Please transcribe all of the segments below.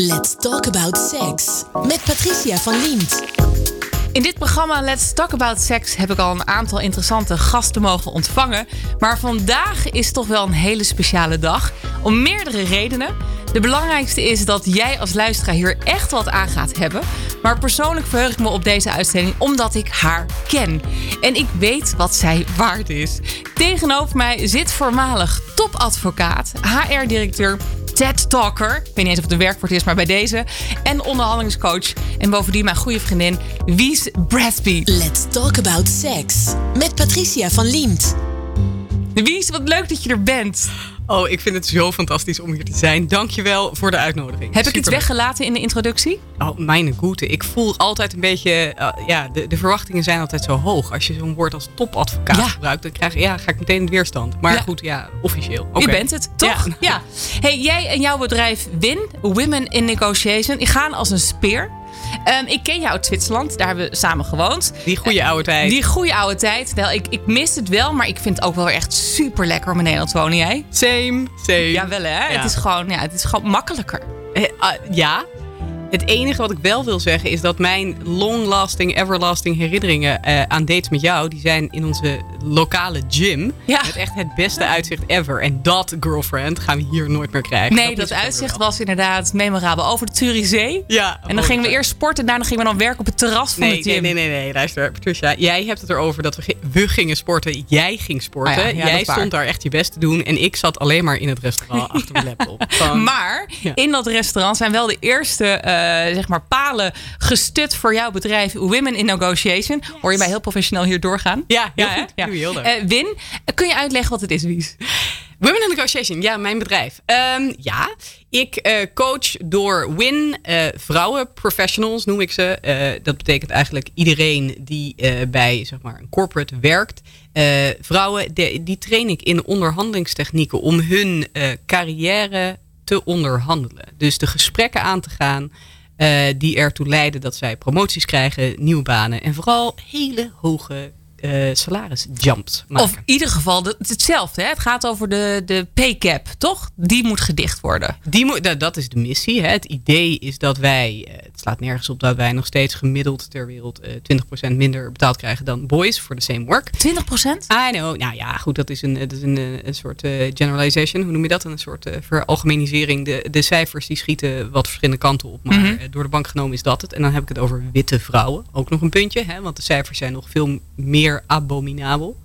Let's Talk About Sex met Patricia van Liemt. In dit programma Let's Talk About Sex heb ik al een aantal interessante gasten mogen ontvangen. Maar vandaag is toch wel een hele speciale dag. Om meerdere redenen. De belangrijkste is dat jij als luisteraar hier echt wat aan gaat hebben. Maar persoonlijk verheug ik me op deze uitzending omdat ik haar ken. En ik weet wat zij waard is. Tegenover mij zit voormalig topadvocaat, HR-directeur TED Talker. Ik weet niet eens of het een werkwoord is, maar bij deze. En onderhandelingscoach. En bovendien mijn goede vriendin Wies Bradby. Let's Talk About Sex met Patricia van Liemt. Wies, wat leuk dat je er bent. Oh, ik vind het zo fantastisch om hier te zijn. Dankjewel voor de uitnodiging. Heb ik iets weggelaten in de introductie? Oh, mijn goede. Ik voel altijd een beetje... Uh, ja, de, de, verwachtingen zijn altijd zo hoog. Als je zo'n woord als topadvocaat gebruikt, dan krijg, ja, ga ik meteen in weerstand. Maar goed, ja, officieel. Okay. Je bent het, toch? Ja. ja. Hey, jij en jouw bedrijf WIN, Women in Negotiation, gaan als een speer. Um, ik ken jou uit Zwitserland. Daar hebben we samen gewoond. Die goede oude tijd. Die goede oude tijd. Wel, ik, ik mis het wel, maar ik vind het ook wel echt super lekker om in Nederland te wonen. Jij? Same, same. Ja, wel hè? Ja. Het, is gewoon, ja, het is gewoon makkelijker. Uh, uh, ja, het enige wat ik wel wil zeggen is dat mijn long-lasting, everlasting herinneringen uh, aan dates met jou, die zijn in onze lokale gym. Ja. Met echt het beste uitzicht ever. En dat, girlfriend, gaan we hier nooit meer krijgen. Nee, dat, dat uitzicht was inderdaad memorabel. Over de Zurichzee. Ja. En dan gingen we eerst sporten en daarna gingen we dan werken op het terras van nee, de gym. Nee, nee, nee, nee. Luister, Patricia. Jij hebt het erover dat we, we gingen sporten. Jij ging sporten. Ah ja, ja, jij stond daar echt je best te doen. En ik zat alleen maar in het restaurant achter mijn laptop. Van, maar in dat restaurant zijn wel de eerste... Uh, zeg maar palen gestut voor jouw bedrijf Women in Negotiation. Hoor je mij heel professioneel hier doorgaan? Ja, heel ja, goed. Ja. Heel uh, Win, kun je uitleggen wat het is, Wies? Women in Negotiation, ja, mijn bedrijf. Um, ja, ik uh, coach door WIN uh, vrouwen, professionals noem ik ze. Uh, dat betekent eigenlijk iedereen die bij zeg maar, een corporate werkt. vrouwen, de, die train ik in onderhandelingstechnieken om hun carrière te onderhandelen. Dus de gesprekken aan te gaan uh, die ertoe leiden dat zij promoties krijgen, nieuwe banen en vooral hele hoge uh, salarisjumps maken. Of in ieder geval de, hetzelfde. Hè? Het gaat over de, de pay cap, toch? Die moet gedicht worden. Die moet, dat, dat is de missie. Hè? Het idee is dat wij, uh, het slaat nergens op dat wij nog steeds gemiddeld ter wereld uh, 20% minder betaald krijgen dan boys voor de same work. 20%? I know. Nou ja, goed, dat is een, dat is een, een soort generalization. Hoe noem je dat? Een soort veralgemenisering. De, de cijfers die schieten wat verschillende kanten op. Maar mm -hmm. door de bank genomen is dat het. En dan heb ik het over witte vrouwen. Ook nog een puntje. Hè? Want de cijfers zijn nog veel meer abominabel.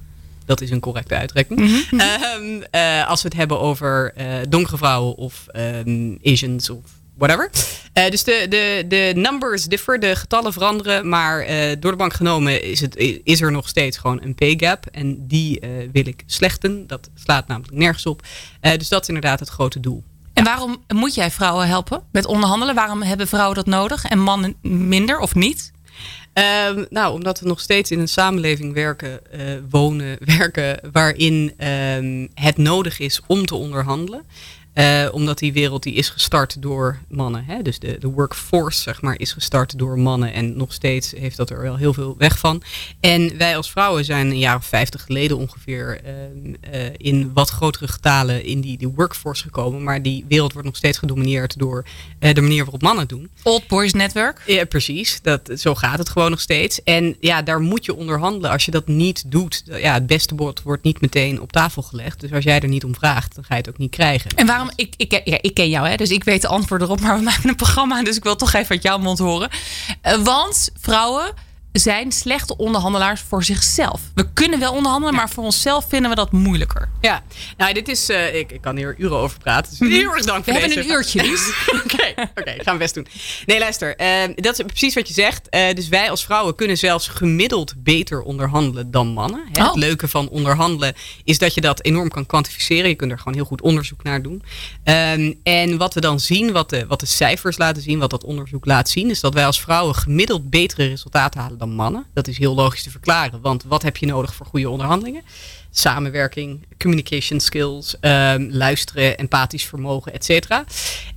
Dat is een correcte uitdrukking. Mm -hmm. um, uh, als we het hebben over uh, donkere vrouwen of um, Asians of whatever. Uh, dus de, de, de numbers differ, de getallen veranderen. Maar door de bank genomen is, het, is er nog steeds gewoon een pay gap. En die wil ik slechten. Dat slaat namelijk nergens op. dus dat is inderdaad het grote doel. En waarom moet jij vrouwen helpen met onderhandelen? Waarom hebben vrouwen dat nodig en mannen minder of niet? Um, nou, omdat we nog steeds in een samenleving werken, uh, wonen, werken, waarin um, het nodig is om te onderhandelen. Uh, omdat die wereld die is gestart door mannen. Hè? Dus de, de workforce zeg maar, is gestart door mannen. En nog steeds heeft dat er wel heel veel weg van. En wij als vrouwen zijn een jaar of vijftig geleden ongeveer uh, uh, in wat grotere getalen in die, die workforce gekomen. Maar die wereld wordt nog steeds gedomineerd door de manier waarop mannen doen. Old Boys Network? Ja, precies. Dat, zo gaat het gewoon nog steeds. En ja, daar moet je onderhandelen. Als je dat niet doet, ja, het beste bord wordt niet meteen op tafel gelegd. Dus als jij er niet om vraagt, dan ga je het ook niet krijgen. En waarom ik, ik, ja, ik ken jou, hè, dus ik weet de antwoord erop. Maar we maken een programma, dus ik wil toch even uit jouw mond horen. Uh, want vrouwen zijn slechte onderhandelaars voor zichzelf. We kunnen wel onderhandelen, ja. maar voor onszelf vinden we dat moeilijker. Ja, nou, dit is. Uh, ik, ik kan hier uren over praten. Dus heel erg dank we voor deze. We hebben een uurtje. Oké, oké, ik ga mijn best doen. Nee, luister, uh, dat is precies wat je zegt. Uh, dus wij als vrouwen kunnen zelfs gemiddeld beter onderhandelen dan mannen. Hè? Oh. Het leuke van onderhandelen is dat je dat enorm kan kwantificeren. Je kunt er gewoon heel goed onderzoek naar doen. Um, en wat we dan zien, wat de, wat de cijfers laten zien, wat dat onderzoek laat zien, is dat wij als vrouwen gemiddeld betere resultaten halen dan mannen. Dat is heel logisch te verklaren, want wat heb je nodig voor goede onderhandelingen? Samenwerking, communication skills, um, luisteren, empathisch vermogen, et cetera.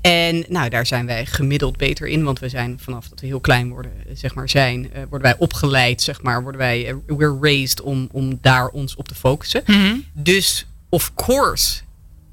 En nou, daar zijn wij gemiddeld beter in, want we zijn vanaf dat we heel klein worden, zeg maar, zijn, uh, worden wij opgeleid, zeg maar, worden wij, uh, we're raised om, om daar ons op te focussen. Mm -hmm. Dus, of course,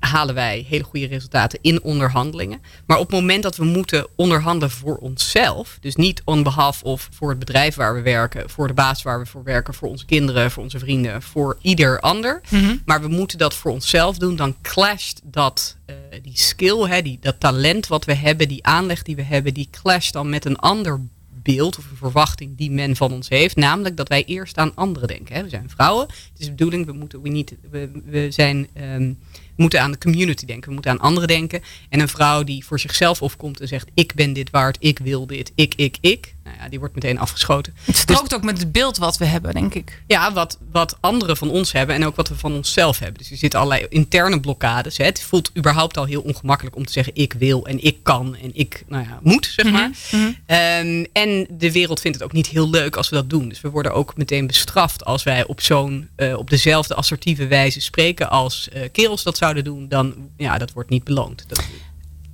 halen wij hele goede resultaten in onderhandelingen. Maar op het moment dat we moeten onderhandelen voor onszelf, dus niet on behalf of voor het bedrijf waar we werken, voor de baas waar we voor werken, voor onze kinderen, voor onze vrienden, voor ieder ander, Mhm. maar we moeten dat voor onszelf doen, dan clasht dat, eh, die skill, hè, die, dat talent wat we hebben, die aanleg die we hebben, die clasht dan met een ander beeld of een verwachting die men van ons heeft. Namelijk dat wij eerst aan anderen denken. Hè. We zijn vrouwen. Het is de bedoeling, we, moeten, we, niet, we, we zijn, ehm, moeten aan de community denken. We moeten aan anderen denken. En een vrouw die voor zichzelf opkomt en zegt... ik ben dit waard, ik wil dit, ik, ik, ik. Nou ja, die wordt meteen afgeschoten. Het strookt ook met het beeld wat we hebben, denk ik. Ja, wat, wat anderen van ons hebben en ook wat we van onszelf hebben. Dus er zitten allerlei interne blokkades. Hè. Het voelt überhaupt al heel ongemakkelijk om te zeggen ik wil en ik kan en ik nou ja, moet, zeg maar. Mhm, Ehm, en de wereld vindt het ook niet heel leuk als we dat doen. Dus we worden ook meteen bestraft als wij op zo'n, eh, op dezelfde assertieve wijze spreken als eh, kerels dat zouden doen. Dan, ja, dat wordt niet beloond. Dat,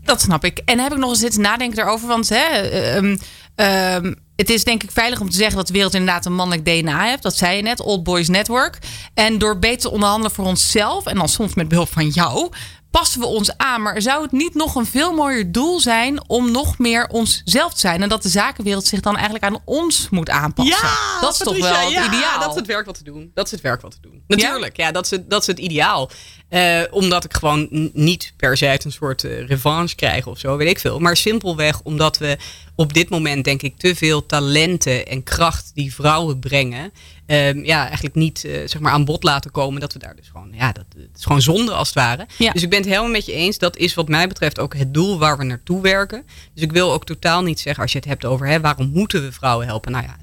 Dat snap ik. En heb ik nog eens zitten nadenken daarover. Want hè, ehm, ehm, het is denk ik veilig om te zeggen dat de wereld inderdaad een mannelijk DNA heeft. Dat zei je net, Old Boys Network. En door beter te onderhandelen voor onszelf en dan soms met behulp van jou, passen we ons aan. Maar zou het niet nog een veel mooier doel zijn om nog meer onszelf te zijn? En dat de zakenwereld zich dan eigenlijk aan ons moet aanpassen. dat is toch wel het ja, ideaal. Dat is het werk wat te doen. Dat is het werk wat te doen. Natuurlijk, ja, dat, is het, dat is het ideaal. Eh, omdat ik gewoon niet per se uit een soort eh, revanche krijg of zo, weet ik veel. Maar simpelweg omdat we op dit moment, denk ik, te veel talenten en kracht die vrouwen brengen. Ehm, ja, eigenlijk niet eh, zeg maar aan bod laten komen. Dat we daar dus gewoon, ja, dat het is gewoon zonde als het ware. Ja. Dus ik ben het helemaal met je eens. Dat is wat mij betreft ook het doel waar we naartoe werken. Dus ik wil ook totaal niet zeggen, als je het hebt over hè, waarom moeten we vrouwen helpen. Nou ja,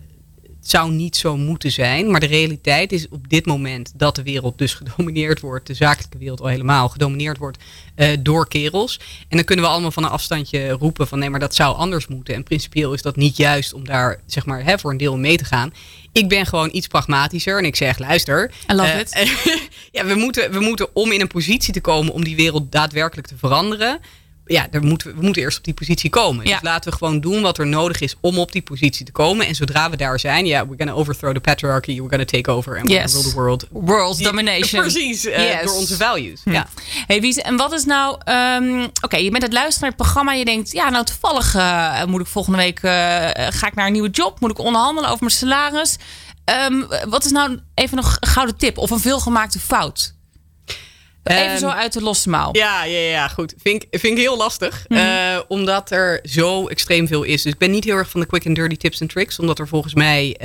het zou niet zo moeten zijn. Maar de realiteit is op dit moment dat de wereld dus gedomineerd wordt, de zakelijke wereld al helemaal gedomineerd wordt eh, door kerels. En dan kunnen we allemaal van een afstandje roepen van nee, maar dat zou anders moeten. En principieel is dat niet juist om daar zeg maar hè, voor een deel mee te gaan. Ik ben gewoon iets pragmatischer en ik zeg luister. I love eh, it. ja, we moeten, we moeten om in een positie te komen om die wereld daadwerkelijk te veranderen. Ja, daar moeten we, we moeten eerst op die positie komen. Ja. Dus laten we gewoon doen wat er nodig is om op die positie te komen. En zodra we daar zijn, ja, we're gonna overthrow the patriarchy, we're gonna take over and Yes. rule the world. World domination. Precies, eh, Yes. door onze values. Ja. Hey Wies, en wat is nou... ehm, Oké, je bent het luisteren naar het programma. Je denkt, ja, nou toevallig eh, moet ik volgende week... eh, ga ik naar een nieuwe job? Moet ik onderhandelen over mijn salaris? Ehm, wat is nou even nog een gouden tip of een veelgemaakte fout? Even Ehm, zo uit de losse mouw. Ja, ja, ja, goed. Vind ik, vind ik heel lastig. Mhm. eh, omdat er zo extreem veel is. Dus ik ben niet heel erg van de quick and dirty tips en tricks. Omdat er volgens mij,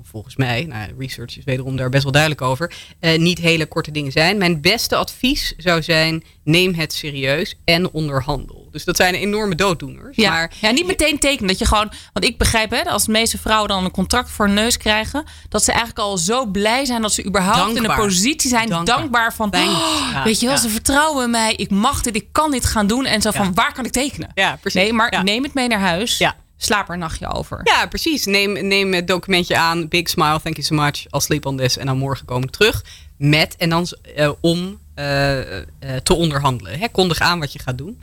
of volgens mij, nou, research is wederom daar best wel duidelijk over. eh, niet hele korte dingen zijn. Mijn beste advies zou zijn, neem het serieus en onderhandel. Dus dat zijn enorme dooddoeners. Ja. Maar ja, niet meteen tekenen. Dat je gewoon. Want ik begrijp, hè, als de meeste vrouwen dan een contract voor een neus krijgen. dat ze eigenlijk al zo blij zijn dat ze überhaupt in een positie zijn. Dankbaar, Dankbaar. van. "Oh, Ja, weet je wel, ja. ze vertrouwen mij. Ik mag dit, ik kan dit gaan doen. En zo van: waar kan ik tekenen? Ja, precies. Nee, maar neem het mee naar huis. Ja. Slaap er een nachtje over. Ja, precies. Neem, neem het documentje aan. Big smile, thank you so much. I'll sleep on this. En dan morgen kom ik terug. Met en dan eh, om eh, eh, te onderhandelen. Hè, kondig aan wat je gaat doen.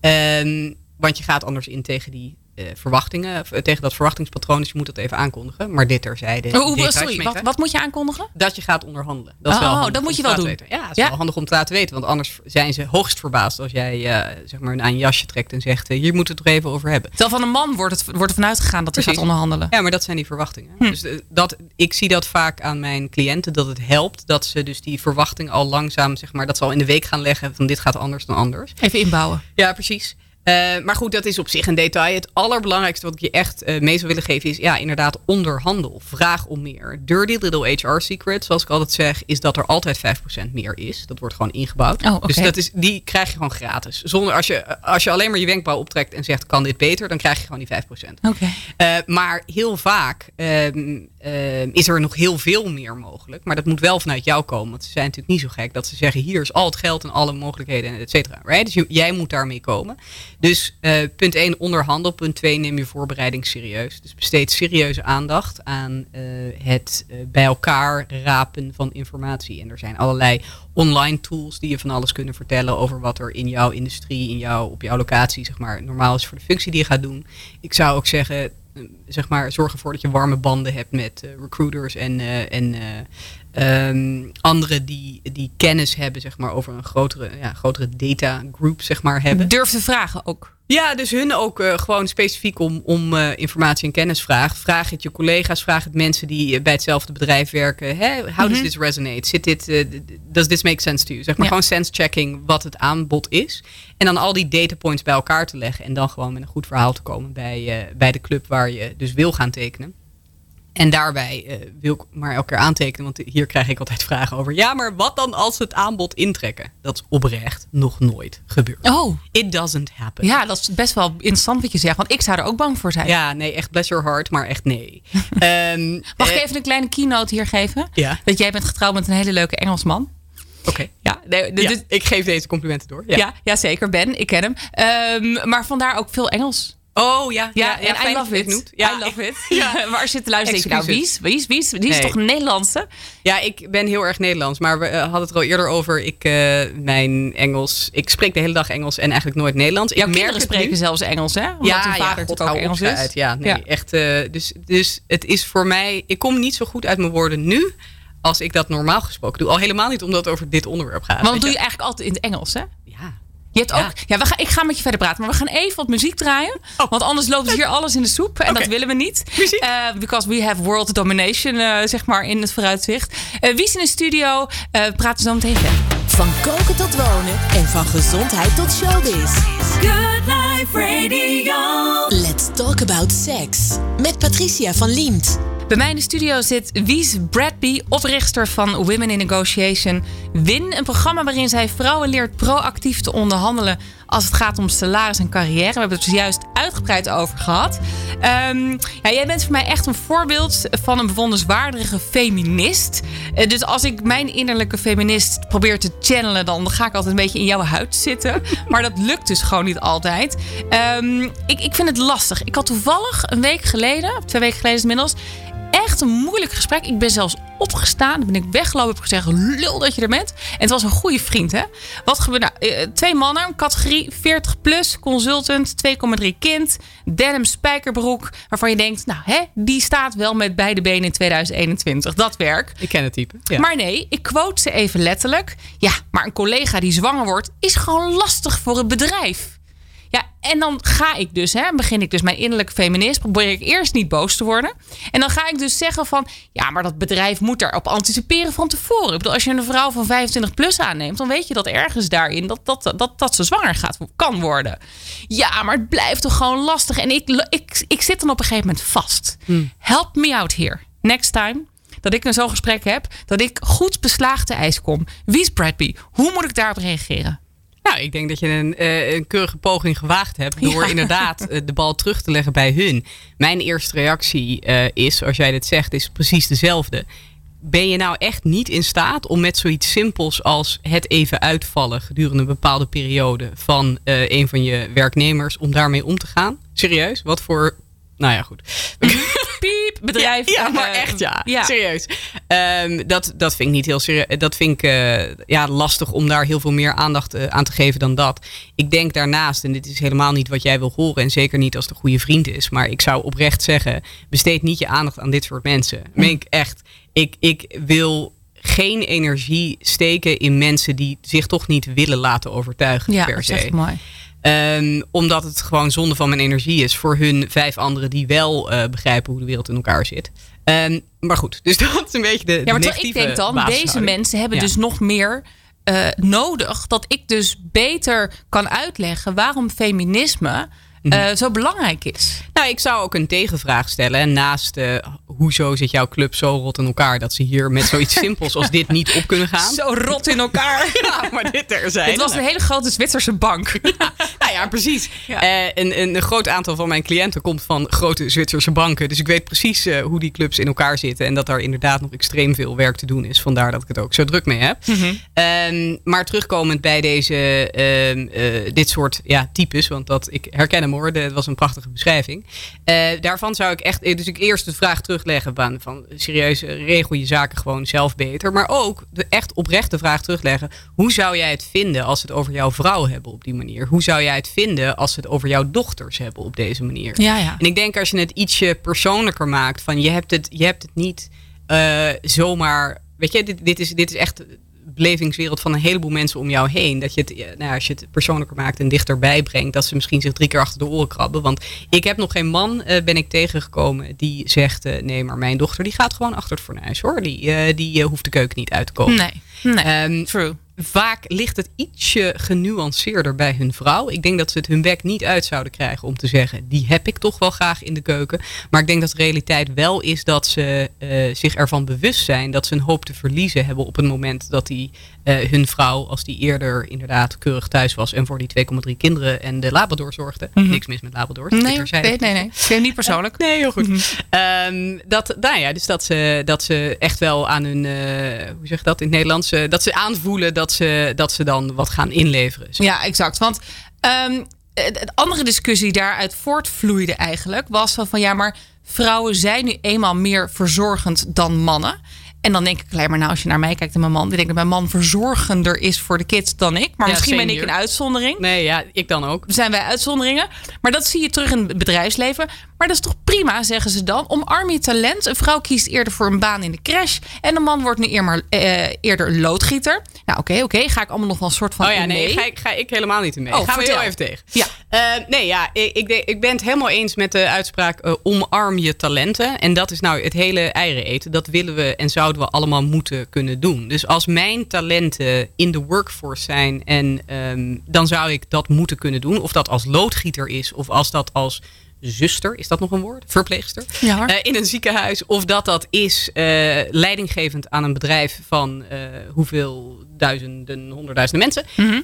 Ehm, want je gaat anders in tegen die verwachtingen. of, eh, tegen dat verwachtingspatroon. Dus je moet dat even aankondigen. Maar dit terzijde. Oh, sorry, wat, wat moet je aankondigen? Dat je gaat onderhandelen. Dat is Oh, wel oh, handig dat moet je wel doen. weten. Ja, het is Ja. wel handig om te laten weten. Want anders zijn ze hoogst verbaasd als jij eh, zeg maar een jasje trekt en zegt... eh, hier moeten we het er even over hebben. Terwijl van een man wordt, het, wordt er vanuit gegaan dat hij gaat onderhandelen. Ja, maar dat zijn die verwachtingen. Hm. Dus eh, dat, ik zie dat vaak aan mijn cliënten, dat het helpt dat ze dus die verwachting al langzaam, zeg maar, dat ze al in de week gaan leggen van dit gaat anders dan anders. Even inbouwen. Ja, precies. Eh, maar goed, dat is op zich een detail. Het allerbelangrijkste wat ik je echt eh, mee zou willen geven is, ja, inderdaad, onderhandel. Vraag om meer. Dirty little HR secret, zoals ik altijd zeg, is dat er altijd 5% meer is. Dat wordt gewoon ingebouwd. Oh. Dus dat is, die krijg je gewoon gratis. Zonder, als, je, als je alleen maar je wenkbrauw optrekt en zegt, kan dit beter, dan krijg je gewoon die 5%. Oké. Eh, maar heel vaak ehm, ehm, is er nog heel veel meer mogelijk. Maar dat moet wel vanuit jou komen. Want ze zijn natuurlijk niet zo gek dat ze zeggen: hier is al het geld en alle mogelijkheden, en et cetera. Right? Dus jij moet daarmee komen. Dus eh, punt 1, onderhandel. Punt 2, neem je voorbereiding serieus. Dus besteed serieuze aandacht aan eh, het eh, bij elkaar rapen van informatie. En er zijn allerlei online tools die je van alles kunnen vertellen over wat er in jouw industrie, in jouw, op jouw locatie, zeg maar, normaal is voor de functie die je gaat doen. Ik zou ook zeggen, zeg maar, zorg ervoor dat je warme banden hebt met recruiters en, en Um, anderen die, die kennis hebben zeg maar, over een grotere, ja, grotere data group zeg maar, hebben. Durf te vragen ook. Ja, dus hun ook uh, gewoon specifiek om, om uh, informatie en kennis vragen. Vraag het je collega's, vraag het mensen die uh, bij hetzelfde bedrijf werken. Hè? How mm -hmm. does this resonate? Zit dit, does this make sense to you? Zeg maar ja. gewoon sense checking wat het aanbod is. En dan al die data points bij elkaar te leggen. En dan gewoon met een goed verhaal te komen bij, bij de club waar je dus wil gaan tekenen. En daarbij uh, wil ik maar elke keer aantekenen, want hier krijg ik altijd vragen over. Ja, maar wat dan als het aanbod intrekken? Dat is oprecht nog nooit gebeurd. Oh. It doesn't happen. Ja, dat is best wel interessant wat je zegt, want ik zou er ook bang voor zijn. Ja, nee, echt bless your heart, maar echt nee. um, Mag ik uh, even een kleine keynote hier geven? Ja. Dat jij bent getrouwd met een hele leuke Engelsman. Oké. Okay. Ja, nee, ja, ik geef deze complimenten door. Ja, ja, ja zeker. Ben, ik ken hem. Um, maar vandaar ook veel Engels. Oh ja, ja, ja, en I love it. Ja, I love it. Ja. te luisteren, denk je, nou, wie is, wie is, wie is, die is toch Nederlandse? Ja, ik ben heel erg Nederlands. Maar we uh, hadden het er al eerder over. Ik, uh, mijn Engels, ik spreek de hele dag Engels en eigenlijk nooit Nederlands. Jouw ik kinderen spreken nu. zelfs Engels, hè? Omdat ja, hun vader ja, natuurlijk ook Engels is. Uit. Ja, nee, echt. Uh, dus, dus het is voor mij, ik kom niet zo goed uit mijn woorden nu als ik dat normaal gesproken doe. Al helemaal niet omdat het over dit onderwerp gaat. Want dat doe je eigenlijk altijd in het Engels, hè? Ja. Je hebt ook, ja, we gaan, ik ga met je verder praten, maar we gaan even wat muziek draaien. Oh. Want anders loopt hier alles in de soep. En dat willen we niet. Muziek. Uh, because we have world domination, uh, zeg maar, in het vooruitzicht. Uh, wie is in de studio? Uh, we praten zo meteen verder. Van koken tot wonen en van gezondheid tot showbiz. Good Life Radio. Let's talk about sex. Met Patricia van Liemt. Bij mij in de studio zit Wies Bradby, oprichter van Women in Negotiation. WIN, een programma waarin zij vrouwen leert proactief te onderhandelen als het gaat om salaris en carrière. We hebben het er juist uitgebreid over gehad. Um, ja, jij bent voor mij echt een voorbeeld van een bewonderenswaardige feminist. Uh, dus als ik mijn innerlijke feminist probeer te channelen, dan ga ik altijd een beetje in jouw huid zitten. Maar dat lukt dus gewoon niet altijd. Um, ik, ik vind het lastig. Ik had toevallig een week geleden, twee weken geleden inmiddels, echt een moeilijk gesprek. Ik ben zelfs opgestaan. Dan ben ik weggelopen. Heb gezegd, lul dat je er bent. En het was een goede vriend, hè. Wat gebeurde nou? Twee mannen, categorie 40 plus, consultant, 2,3 kind, denim spijkerbroek. Waarvan je denkt, nou hè, die staat wel met beide benen in 2021. Dat werk. Ik ken het type. Ja. Maar nee, ik quote ze even letterlijk. Ja, maar een collega die zwanger wordt, is gewoon lastig voor het bedrijf. Ja, en dan ga ik dus, hè, begin ik dus mijn innerlijke feminist. Probeer ik eerst niet boos te worden. En dan ga ik dus zeggen van, ja, maar dat bedrijf moet daarop anticiperen van tevoren. Ik bedoel, als je een vrouw van 25 plus aanneemt, dan weet je dat ergens daarin dat, dat, dat, dat ze zwanger gaat, kan worden. Ja, maar het blijft toch gewoon lastig. En ik, ik, ik zit dan op een gegeven moment vast. Hmm. Help me out here. Next time dat ik een zo'n gesprek heb, dat ik goed beslaagd te ijs kom. Wie is Bradby? Hoe moet ik daarop reageren? Nou, ik denk dat je een, uh, een keurige poging gewaagd hebt door Ja. inderdaad uh, de bal terug te leggen bij hun. Mijn eerste reactie uh, is, als jij dit zegt, is precies dezelfde. Ben je nou echt niet in staat om met zoiets simpels als het even uitvallen gedurende een bepaalde periode van een van je werknemers om daarmee om te gaan? Serieus? Wat voor. Nou ja, goed. Piep, bedrijf. Ja, maar eh, echt ja. ja. Serieus. Ehm, dat, dat vind ik niet heel serieus. Dat vind ik eh, ja, lastig om daar heel veel meer aandacht eh, aan te geven dan dat. Ik denk daarnaast, en dit is helemaal niet wat jij wil horen. En zeker niet als het een goede vriend is. Maar ik zou oprecht zeggen, besteed niet je aandacht aan dit soort mensen. Meen ik echt. Ik, ik wil geen energie steken in mensen die zich toch niet willen laten overtuigen Ja, per dat se. is echt mooi. Ehm, omdat het gewoon zonde van mijn energie is voor hun vijf anderen die wel eh, begrijpen hoe de wereld in elkaar zit. Ehm, maar goed, dus dat is een beetje de. Ja, maar de ik denk dan, deze mensen hebben Ja. dus nog meer eh, nodig. Dat ik dus beter kan uitleggen waarom feminisme Mhm. eh, zo belangrijk is. Nou, ik zou ook een tegenvraag stellen. En naast eh, hoezo zit jouw club zo rot in elkaar dat ze hier met zoiets simpels als dit niet op kunnen gaan? Zo rot in elkaar. Ja, maar dit er zijn. Het was een hele grote Zwitserse bank. Nou ja, precies. Ja. Eh, een, een, een groot aantal van mijn cliënten komt van grote Zwitserse banken. Dus ik weet precies hoe die clubs in elkaar zitten. En dat daar inderdaad nog extreem veel werk te doen is. Vandaar dat ik het ook zo druk mee heb. Mhm. Ehm, maar terugkomend bij deze, ehm, eh, dit soort ja, types. Want dat, ik herken hem hoor. was een prachtige beschrijving. Eh, daarvan zou ik echt. Dus ik eerst de vraag terugleggen van, van serieus, eh, regel je zaken gewoon zelf beter. Maar ook de echt oprechte vraag terugleggen. Hoe zou jij het vinden als ze het over jouw vrouw hebben op die manier? Hoe zou jij het vinden als ze het over jouw dochters hebben op deze manier? Ja, ja. En ik denk als je het ietsje persoonlijker maakt, van je hebt het, je hebt het niet eh, zomaar weet je, dit, dit, is, dit is echt belevingswereld van een heleboel mensen om jou heen. Dat je het, eh, nou, ja, als je het persoonlijker maakt en dichterbij brengt, dat ze misschien zich drie keer achter de oren krabben. Want ik heb nog geen man, eh, ben ik tegengekomen, die zegt: eh, nee, maar mijn dochter die gaat gewoon achter het fornuis hoor. Die, die hoeft de keuken niet uit te komen. Nee, nee. Ehm, True. Vaak ligt het ietsje genuanceerder bij hun vrouw. Ik denk dat ze het hun bek niet uit zouden krijgen om te zeggen: die heb ik toch wel graag in de keuken. Maar ik denk dat de realiteit wel is dat ze eh, zich ervan bewust zijn dat ze een hoop te verliezen hebben op het moment dat die hun vrouw, als die eerder inderdaad keurig thuis was en voor die 2,3 kinderen en de Labrador zorgde. Niks mis met Labrador. Mhm. Nee, nee, nee, nee. Ik neem niet persoonlijk. Nee, heel goed. Ehm, dat, nou ja, dus dat ze, dat ze echt wel aan hun, eh, hoe zeg je dat in het Nederlands, Eh, dat ze aanvoelen dat ze, dat ze dan wat gaan inleveren. Ja, exact. Want ehm, de andere discussie daaruit voortvloeide eigenlijk was van, van ja, maar vrouwen zijn nu eenmaal meer verzorgend dan mannen. En dan denk ik alleen maar, nou, als je naar mij kijkt en mijn man, die denkt dat mijn man verzorgender is voor de kids dan ik. Maar Ja, misschien ben ik een uitzondering. Nee, ja, ik dan ook. zijn wij uitzonderingen. Maar dat zie je terug in het bedrijfsleven. Maar dat is toch prima, zeggen ze dan. Omarm je talent. Een vrouw kiest eerder voor een baan in de crash. En een man wordt nu eerder, eh, eerder loodgieter. Nou, oké, oké. Ga ik allemaal nog wel een soort van Oh ja, nee, mee. ga ik, ga ik helemaal niet in mee. Oh, Gaan we heel even tegen. Ja. Eh, nee, ja, ik, ik, ik ben het helemaal eens met de uitspraak eh, omarm je talenten. En dat is nou het hele eieren eten. Dat willen we en zouden we allemaal moeten kunnen doen. Dus als mijn talenten in de workforce zijn, en, ehm, dan zou ik dat moeten kunnen doen. Of dat als loodgieter is, of als dat als zuster, is dat nog een woord? Verpleegster? Ja. Eh, in een ziekenhuis. Of dat dat is leidinggevend aan een bedrijf van hoeveel duizenden, honderdduizenden mensen Mhm.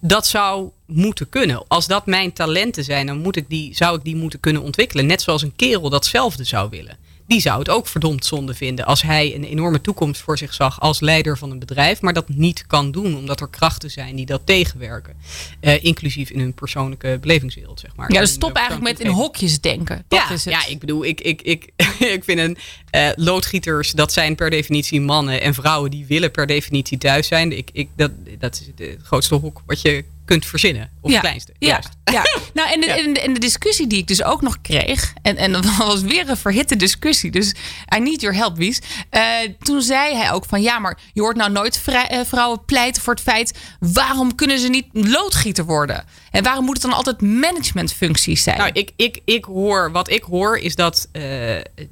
Dat zou moeten kunnen. Als dat mijn talenten zijn, dan moet ik die, zou ik die moeten kunnen ontwikkelen. Net zoals een kerel datzelfde zou willen. Die zou het ook verdomd zonde vinden als hij een enorme toekomst voor zich zag als leider van een bedrijf, maar dat niet kan doen omdat er krachten zijn die dat tegenwerken. Eh, inclusief in hun persoonlijke belevingswereld, zeg maar. Ja, dus stop eh, eigenlijk met in hokjes denken. Dat ja, is het. ja, ik bedoel, ik, ik, ik, ik vind een eh, loodgieters, dat zijn per definitie mannen en vrouwen die willen per definitie thuis zijn. Ik, ik, dat, dat is het grootste hok wat je kunt verzinnen. Of het kleinste. Ja, juist. ja. nou, en de, Ja. en, de, en de discussie die ik dus ook nog kreeg, en, en dat was weer een verhitte discussie, dus I need your help, Wies. Eh, toen zei hij ook van ja, maar je hoort nou nooit eh, vrouwen pleiten voor het feit, waarom kunnen ze niet loodgieter worden? En waarom moet het dan altijd managementfuncties zijn? Nou, ik, ik, ik hoor, wat ik hoor is dat eh,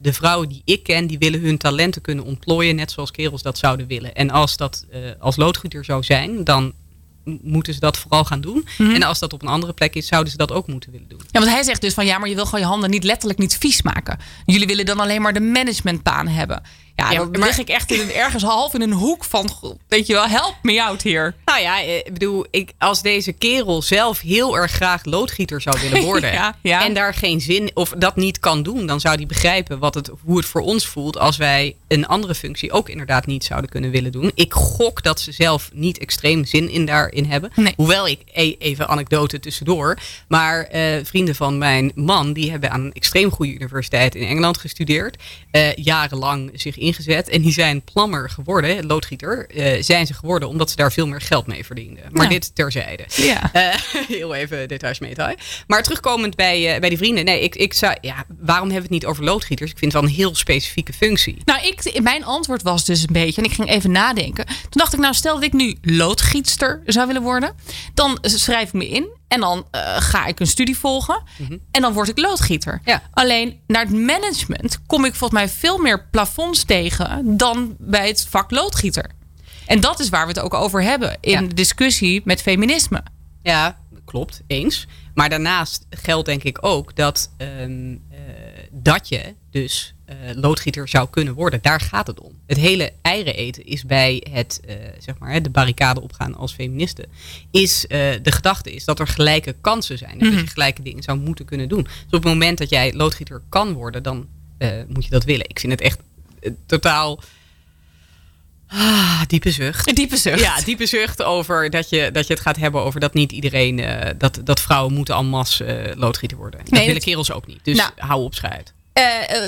de vrouwen die ik ken, die willen hun talenten kunnen ontplooien, net zoals kerels dat zouden willen. En als dat als loodgieter zou zijn, dan moeten ze dat vooral gaan doen. Mhm. En als dat op een andere plek is, zouden ze dat ook moeten willen doen. Ja, want hij zegt dus van ja, maar je wil gewoon je handen niet letterlijk niet vies maken. Jullie willen dan alleen maar de managementbaan hebben. Ja, Ja, dan maar- lig ik echt in een, ergens half in een hoek van, weet je wel, help me out hier. Nou ja, eh, ik bedoel, ik, als deze kerel zelf heel erg graag loodgieter zou willen worden. Ja, ja. En daar geen zin of dat niet kan doen, dan zou hij begrijpen wat het, hoe het voor ons voelt als wij een andere functie ook inderdaad niet zouden kunnen willen doen. Ik gok dat ze zelf niet extreem zin in daarin hebben. Nee. Hoewel ik, e- even anekdote tussendoor, maar eh, vrienden van mijn man, die hebben aan een extreem goede universiteit in Engeland gestudeerd. eh, jarenlang zich ingezet. En die zijn plammer geworden, loodgieter, eh, zijn ze geworden omdat ze daar veel meer geld mee verdienden. Maar Ja. dit terzijde. Ja. Eh, heel even details mee te Maar terugkomend bij, eh, bij die vrienden. Nee, ik, ik zou, ja, waarom hebben we het niet over loodgieters? Ik vind het wel een heel specifieke functie. Nou, ik, mijn antwoord was dus een beetje, en ik ging even nadenken. Toen dacht ik, nou, stel dat ik nu loodgietster zou willen worden. Dan schrijf ik me in en dan eh, ga ik een studie volgen. En dan word ik loodgieter. Ja. Alleen naar het management kom ik volgens mij veel meer plafonds tegen dan bij het vak loodgieter. En dat is waar we het ook over hebben in Ja. de discussie met feminisme. Ja, klopt, eens. Maar daarnaast geldt denk ik ook dat, ehm, eh, dat je dus loodgieter zou kunnen worden. Daar gaat het om. Het hele eieren eten is bij het, eh, zeg maar, de barricade opgaan als feministe. Is, eh, de gedachte is dat er gelijke kansen zijn. Dus dat je gelijke dingen zou moeten kunnen doen. Dus op het moment dat jij loodgieter kan worden, dan eh, moet je dat willen. Ik vind het echt eh, totaal... Ah, diepe zucht. Een diepe zucht. Ja, diepe zucht over dat je, dat je het gaat hebben over dat niet iedereen, eh, dat, dat vrouwen moeten en masse eh, loodgieter worden. Dat Nee, willen dat- kerels ook niet. Dus Nou. hou op schuit. Eh,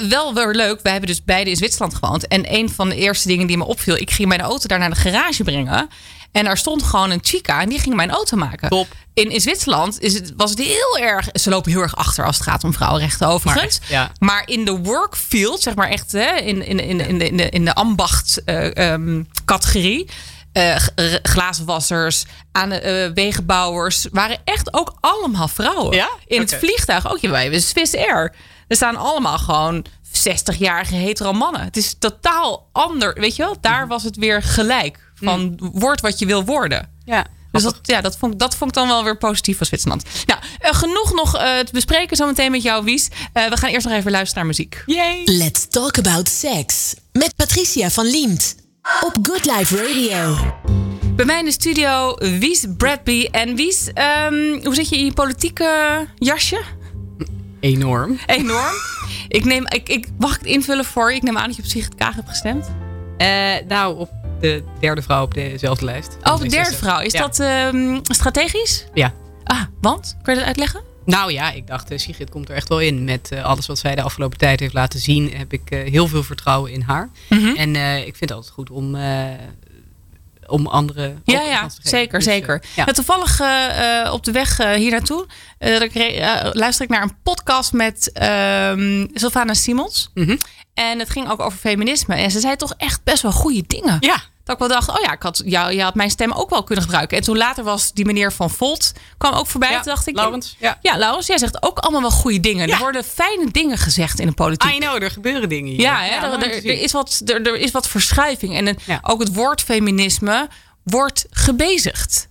wel weer leuk. Wij hebben dus beide in Zwitserland gewoond. En een van de eerste dingen die me opviel, ik ging mijn auto daar naar de garage brengen. En daar stond gewoon een chica en die ging mijn auto maken. Top. In, in Zwitserland is het, was het heel erg. Ze lopen heel erg achter als het gaat om vrouwenrechten, overigens. Maar, ja. Maar in de workfield, zeg maar echt hè, in, in, in, in, de, in, de, in de ambacht-categorie. eh, glazenwassers, aan de eh, wegenbouwers waren echt ook allemaal vrouwen. Ja? In het vliegtuig ook. Wij hebben Swiss Air. Er staan allemaal gewoon 60-jarige hetero mannen. Het is totaal ander. Weet je wel, daar was het weer gelijk. Van word wat je wil worden. Ja. Dus dat, ja, dat, vond, dat vond ik dan wel weer positief van Zwitserland. Nou, eh, genoeg nog eh, te bespreken zometeen met jou, Wies. Eh, we gaan eerst nog even luisteren naar muziek. Yay. Let's talk about sex. Met Patricia van Liemt. Op Good Life Radio. Bij mij in de studio Wies Bradby. En Wies, ehm, hoe zit je in je politieke jasje? Enorm. Enorm. ik neem, ik, ik, mag het invullen voor je? Ik neem aan dat je op Sigrid Kaag hebt gestemd. Eh, nou, op de derde vrouw op dezelfde lijst. Oh, de derde vrouw. Is Ja. dat ehm, strategisch? Ja. Ah, want? Kun je dat uitleggen? Nou ja, ik dacht, eh, Sigrid komt er echt wel in. Met eh, alles wat zij de afgelopen tijd heeft laten zien, heb ik heel veel vertrouwen in haar. Mhm. En ik vind het altijd goed om, om anderen ook Ja, ja, kans te geven. zeker, Dus, eh, zeker. ja. Toevallig eh, eh, op de weg hier naartoe luister ik naar een podcast met ehm Sylvana Simons. Mhm. En het ging ook over feminisme. En ze zei toch echt best wel goede dingen. Ja, Dat ik wel dacht, oh ja, ik had, jou, je had mijn stem ook wel kunnen gebruiken. En toen later was die meneer van Volt, kwam ook voorbij. Ja, toen dacht ik, Laurens, ja. Ja, Laurens, jij zegt ook allemaal wel goede dingen. Ja. Er worden fijne dingen gezegd in de politiek. I know, er gebeuren dingen hier. Ja, hè, er, er, er is wat, er, er is wat verschuiving. En een- Ja. ook het woord feminisme wordt gebezigd.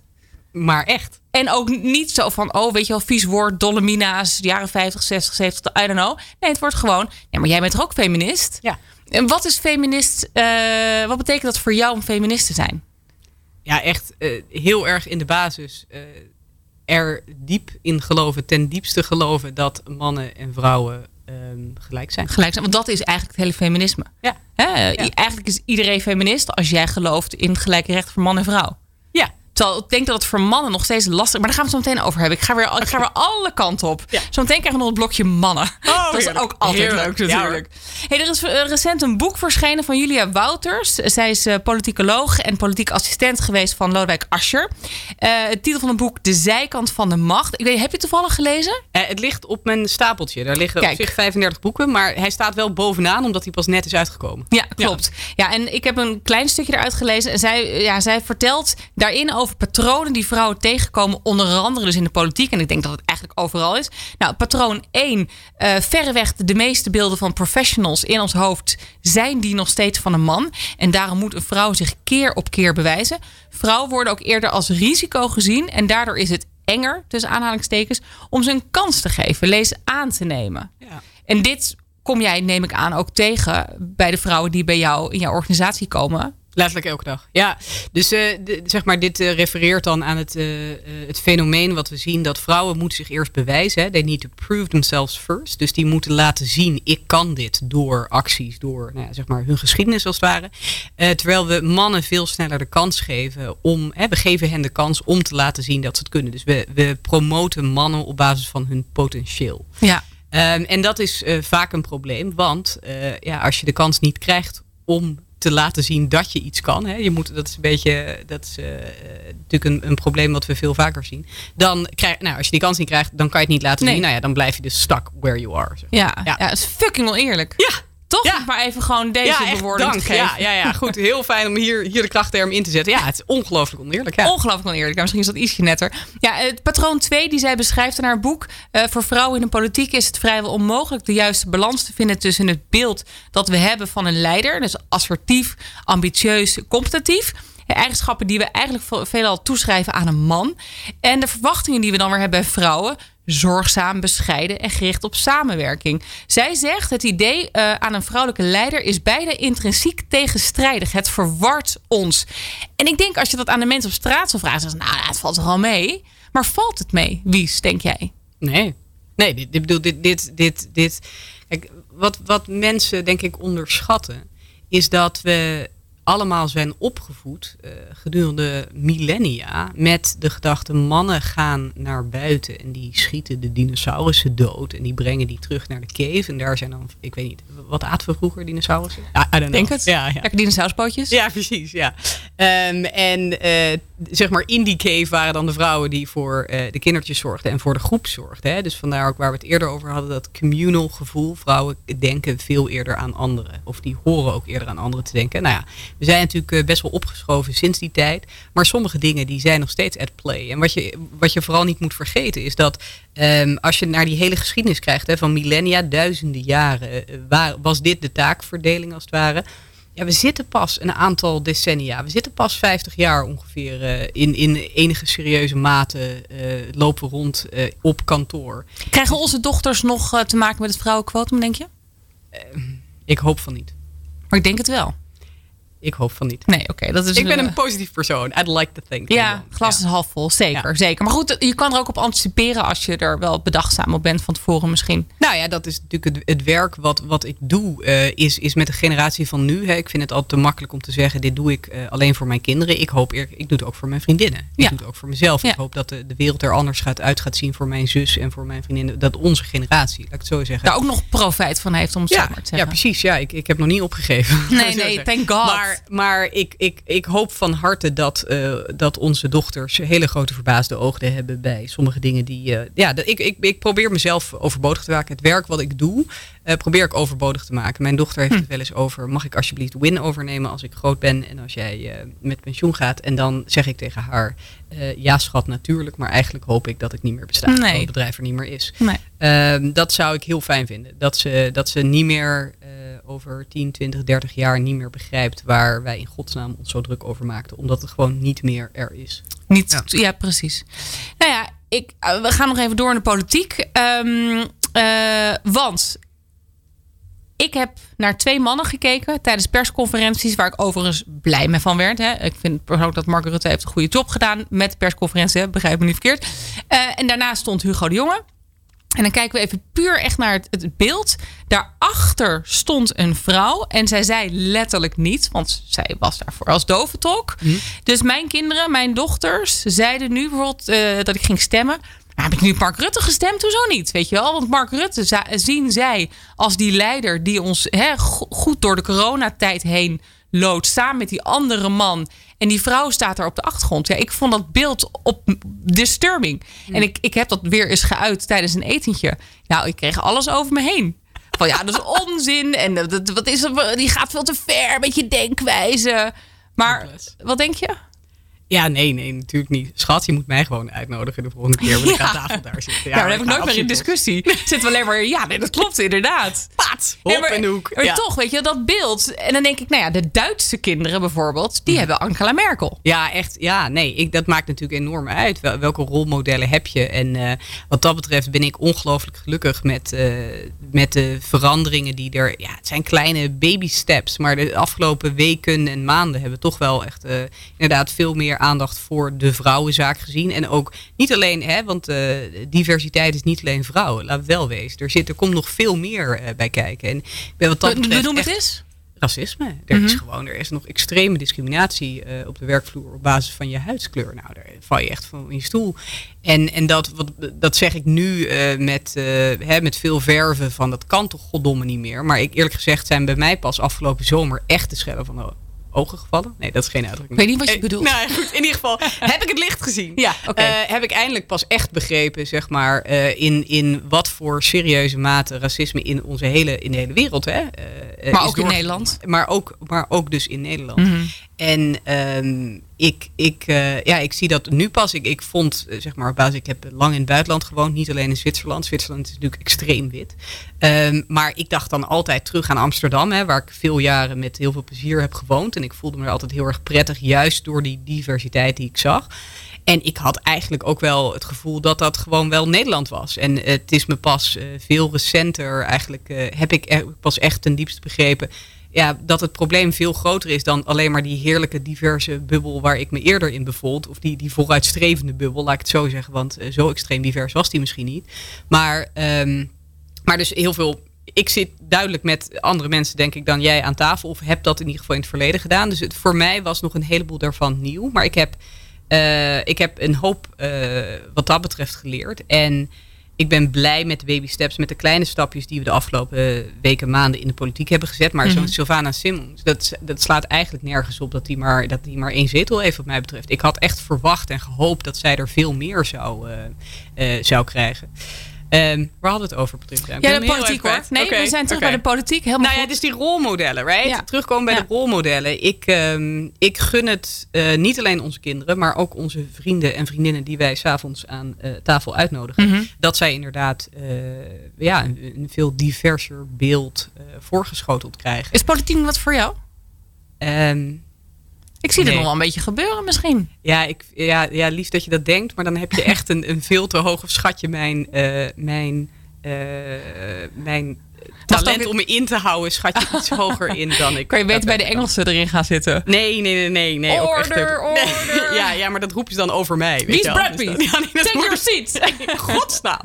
Maar echt. En ook niet zo van, oh, weet je wel, vies woord, dolle mina's, jaren 50, 60, 70, I don't know. Nee, het wordt gewoon, nee, maar jij bent toch ook feminist? Ja. En wat is feminist, eh, wat betekent dat voor jou om feminist te zijn? Ja, echt eh, heel erg in de basis eh, er diep in geloven, ten diepste geloven dat mannen en vrouwen ehm, gelijk zijn. Gelijk zijn, want dat is eigenlijk het hele feminisme. Ja. Hè? I- Eigenlijk is iedereen feminist als jij gelooft in gelijke rechten voor man en vrouw. Ja, Terwijl ik denk dat het voor mannen nog steeds lastig Maar daar gaan we het zo meteen over hebben. Ik ga weer, ik ga weer alle kanten op. Ja. Zometeen krijgen we nog het blokje mannen. Oh, dat is ook altijd Heerlijk. leuk Ja, natuurlijk. hey, er is eh, recent een boek verschenen van Julia Wouters. Zij is eh, politicoloog en politiek assistent geweest van Lodewijk Asscher. Eh het titel van het boek De Zijkant van de Macht. Ik weet, heb je het toevallig gelezen? Het ligt op mijn stapeltje. Daar liggen Kijk. op zich 35 boeken, maar hij staat wel bovenaan omdat hij pas net is uitgekomen. Ja, klopt. Ja. en ik heb een klein stukje eruit gelezen. En zij, ja, zij vertelt daarin over patronen die vrouwen tegenkomen. Onder andere dus in de politiek. En ik denk dat het eigenlijk overal is. Nou, patroon 1. eh verreweg de, de meeste beelden van professionals in ons hoofd... zijn die nog steeds van een man. En daarom moet een vrouw zich keer op keer bewijzen. Vrouwen worden ook eerder als risico gezien. En daardoor is het enger, tussen aanhalingstekens... om ze een kans te geven, lees aan te nemen. Ja. En dit kom jij, neem ik aan, ook tegen bij de vrouwen die bij jou in jouw organisatie komen. Letterlijk elke dag. Ja, dus eh, de- zeg maar, dit eh, refereert dan aan het, eh, het fenomeen wat we zien dat vrouwen moeten zich eerst bewijzen. Hè. They need to prove themselves first. Dus die moeten laten zien, ik kan dit door acties, door nou ja, zeg maar hun geschiedenis als het ware. Terwijl we mannen veel sneller de kans geven om, hè, we geven hen de kans om te laten zien dat ze het kunnen. Dus we, we promoten mannen op basis van hun potentieel. Ja. Ehm, en dat is vaak een probleem, want ja, als je de kans niet krijgt om te laten zien dat je iets kan, hè, je moet, dat is een beetje, dat is eh, natuurlijk een, een probleem wat we veel vaker zien. Dan krijg, nou, als je die kans niet krijgt, dan kan je het niet laten Nee. zien. Nou ja, dan blijf je dus stuck where you are. zeg. Ja, ja. Ja. het is fucking oneerlijk. Ja, Toch? Ja. Maar even gewoon deze ja, bewoording dank. te geven. Ja, ja, ja, goed. Heel fijn om hier, hier de krachtterm in te zetten. Ja, het is ongelooflijk oneerlijk. Ja. Ongelooflijk oneerlijk. Misschien is dat ietsje netter. Ja, het patroon 2 die zij beschrijft in haar boek. eh, voor vrouwen in de politiek is het vrijwel onmogelijk de juiste balans te vinden tussen het beeld dat we hebben van een leider. Dus assertief, ambitieus, competitief. Eigenschappen die we eigenlijk veel- veelal toeschrijven aan een man. En de verwachtingen die we dan weer hebben bij vrouwen. Zorgzaam, bescheiden en gericht op samenwerking. Zij zegt: het idee eh, aan een vrouwelijke leider is bijna intrinsiek tegenstrijdig. Het verwart ons. En ik denk als je dat aan de mensen op straat zou vragen, zeggen ze, nou, het valt er al mee. Maar valt het mee? Wies, denk jij? Nee. Nee, dit, bedoel, dit, dit, dit, dit. Kijk, wat, wat mensen denk ik onderschatten, is dat we allemaal zijn opgevoed eh, gedurende millennia met de gedachte mannen gaan naar buiten en die schieten de dinosaurussen dood en die brengen die terug naar de cave en daar zijn dan, ik weet niet, wat aten we vroeger dinosaurussen? Ja, I don't know. Denk het? Ja, ja. Lekker dinosauruspootjes? Ja, precies. Ja. Ehm, en eh, zeg maar in die cave waren dan de vrouwen die voor eh, de kindertjes zorgden en voor de groep zorgden. Hè? Dus vandaar ook waar we het eerder over hadden, dat communal gevoel. Vrouwen denken veel eerder aan anderen. Of die horen ook eerder aan anderen te denken. Nou ja, we zijn natuurlijk eh, best wel opgeschoven sinds die tijd. Maar sommige dingen die zijn nog steeds at play. En wat je, wat je vooral niet moet vergeten is dat ehm, als je naar die hele geschiedenis krijgt hè, van millennia, duizenden jaren, eh, waar, was dit de taakverdeling als het ware. Ja, we zitten pas een aantal decennia. We zitten pas 50 jaar ongeveer uh, in, in enige serieuze mate uh, lopen rond uh, op kantoor. Krijgen onze dochters nog te maken met het vrouwenquotum, denk je? ik hoop van niet. Maar ik denk het wel. Ik hoop van niet. Nee, oké. dat is ik ben een positief persoon. I'd like to think. Ja, glas is half vol. Zeker, ja. zeker. Maar goed, je kan er ook op anticiperen als je er wel bedachtzaam op bent van tevoren misschien. Nou ja, dat is natuurlijk het, het werk wat, wat ik doe, uh, is, is met de generatie van nu. Hè. Ik vind het altijd te makkelijk om te zeggen, dit doe ik uh, alleen voor mijn kinderen. Ik hoop, ik doe het ook voor mijn vriendinnen. Ik ja. doe het ook voor mezelf. Ja. Ik hoop dat de, de wereld er anders gaat uit gaat zien voor mijn zus en voor mijn vriendinnen. Dat onze generatie, laat ik het zo zeggen. Daar ook nog profijt van heeft om het zo maar te zeggen. Ja, precies. Ja, ik, ik heb nog niet opgegeven. Nee, nee, thank God. Maar, maar ik, ik, ik hoop van harte dat, uh, dat onze dochters hele grote verbaasde ogen hebben bij sommige dingen die. Uh, ja, ik, ik, ik probeer mezelf overbodig te maken. Het werk wat ik doe, uh, probeer ik overbodig te maken. Mijn dochter heeft hm. het wel eens over: mag ik alsjeblieft Win overnemen als ik groot ben en als jij met pensioen gaat? En dan zeg ik tegen haar: ja, schat, natuurlijk, maar eigenlijk hoop ik dat ik niet meer besta. Nee. Dat het bedrijf er niet meer is. Nee. Ehm, dat zou ik heel fijn vinden. Dat ze, dat ze niet meer over 10, 20, 30 jaar niet meer begrijpt waar wij in godsnaam ons zo druk over maakten. Omdat het gewoon niet meer er is. Niet, ja. ja precies. Nou ja, ik, we gaan nog even door in de politiek. Um, uh, want ik heb naar twee mannen gekeken tijdens persconferenties, waar ik overigens blij mee van werd. Hè. Ik vind persoonlijk dat Mark Rutte heeft een goede job gedaan met persconferenties, begrijp me niet verkeerd. Uh, en daarna stond Hugo de Jonge. En dan kijken we even puur echt naar het, het, beeld. Daarachter stond een vrouw. En zij zei letterlijk niet, want zij was daarvoor als doventolk. Mm. Dus mijn kinderen, mijn dochters, zeiden nu bijvoorbeeld uh, dat ik ging stemmen. Maar heb ik nu Mark Rutte gestemd? Hoezo niet? Weet je wel? Want Mark Rutte zien zij als die leider die ons he, goed door de coronatijd heen loodt. Samen met die andere man. En die vrouw staat daar op de achtergrond. Ja, ik vond dat beeld op disturbing. En ik, ik heb dat weer eens geuit tijdens een etentje. Nou, ik kreeg alles over me heen. Van ja, dat is onzin. En dat, wat is er, die gaat veel te ver met je denkwijze. Maar wat denk je? Ja, nee, nee, natuurlijk niet. Schat, je moet mij gewoon uitnodigen de volgende keer. Want ik ja. aan tafel daar zitten. Ja, ja dan heb ik nooit meer in discussie. Zitten we alleen maar, ja, nee, dat klopt inderdaad. Paat, hop nee, maar, in de hoek. Maar ja. toch, weet je, dat beeld. En dan denk ik, nou ja, de Duitse kinderen bijvoorbeeld, die hebben Angela Merkel. Ja, echt. Ja, nee, ik, dat maakt natuurlijk enorm uit. Wel, welke rolmodellen heb je? En uh, wat dat betreft ben ik ongelooflijk gelukkig met, uh, met de veranderingen die er... Ja, het zijn kleine baby steps. Maar de afgelopen weken en maanden hebben we toch wel echt uh, inderdaad veel meer aandacht voor de vrouwenzaak gezien. En ook niet alleen, hè, want uh, diversiteit is niet alleen vrouwen, laat wel wezen. Er, zit, er komt nog veel meer uh, bij kijken. En ik ben wat dat betreft Benoem het eens? Racisme. Er -hmm. is gewoon, er is nog extreme discriminatie uh, op de werkvloer op basis van je huidskleur. Nou, daar val je echt van in je stoel. En, en dat, wat, dat zeg ik nu met, hè, met veel verven van dat kan toch goddomme niet meer. Maar ik eerlijk gezegd zijn bij mij pas afgelopen zomer echt de schellen van ogen gevallen. Nee, dat is geen uitdrukking. Ik weet niet wat je bedoelt. Nou goed, in ieder geval heb ik het licht gezien. Ja, oké. Okay. Uh, heb ik eindelijk pas echt begrepen, zeg maar, uh, in, in wat voor serieuze mate racisme in onze hele, in de hele wereld. Hè, uh, maar ook in Nederland. Maar ook, maar ook dus in Nederland. Mm -hmm. En um, ik, ik, uh, ja, ik zie dat nu pas. Ik, ik vond, zeg maar, basis, ik heb lang in het buitenland gewoond, niet alleen in Zwitserland. Zwitserland is natuurlijk extreem wit. Um, maar ik dacht dan altijd terug aan Amsterdam, hè, waar ik veel jaren met heel veel plezier heb gewoond. En ik voelde me er altijd heel erg prettig, juist door die diversiteit die ik zag. En ik had eigenlijk ook wel het gevoel dat dat gewoon wel Nederland was. En het is me pas uh, veel recenter, eigenlijk heb ik pas echt ten diepste begrepen ja, dat het probleem veel groter is dan alleen maar die heerlijke diverse bubbel waar ik me eerder in bevond. Of die, die vooruitstrevende bubbel, laat ik het zo zeggen. Want uh, zo extreem divers was die misschien niet. Maar, um, maar dus heel veel. Ik zit duidelijk met andere mensen, denk ik, dan jij aan tafel. Of heb dat in ieder geval in het verleden gedaan. Dus het, voor mij was nog een heleboel daarvan nieuw. Maar ik heb, uh, ik heb een hoop uh, wat dat betreft geleerd. En ik ben blij met de baby steps, met de kleine stapjes die we de afgelopen weken, maanden in de politiek hebben gezet. Maar zo'n Mhm. Sylvana Simmons, dat, dat slaat eigenlijk nergens op dat die, maar, dat die maar één zetel heeft, wat mij betreft. Ik had echt verwacht en gehoopt dat zij er veel meer zou, eh, eh, zou krijgen. Ehm, waar hadden we het over, Patricia? Ik ben Ja, de politiek hoor. Nee, we zijn terug bij de politiek. Helemaal Nou ja, goed. dus die rolmodellen, right? Ja. Terugkomen bij Ja. de rolmodellen. Ik, ehm, ik gun het eh, niet alleen onze kinderen, maar ook onze vrienden en vriendinnen die wij s'avonds aan eh, tafel uitnodigen. Mhm. Dat zij inderdaad eh, ja, een, een veel diverser beeld voorgeschoteld krijgen. Is politiek wat voor jou? Ehm, Ik zie Nee. nog wel een beetje gebeuren misschien. ja, ik, ja, ja, lief dat je dat denkt, maar dan heb je echt een, een veel te hoog of schat je mijn, eh, mijn, eh, mijn talent om me in te houden, schat je iets hoger in dan ik. Kan je beter bij de Engelsen erin gaan zitten? Nee, nee, nee, nee. nee Order, order. Ja, ja, maar dat roepen ze dan over mij. Wie is je. Brad Dus Pitt? Take your seat. Godsnaam.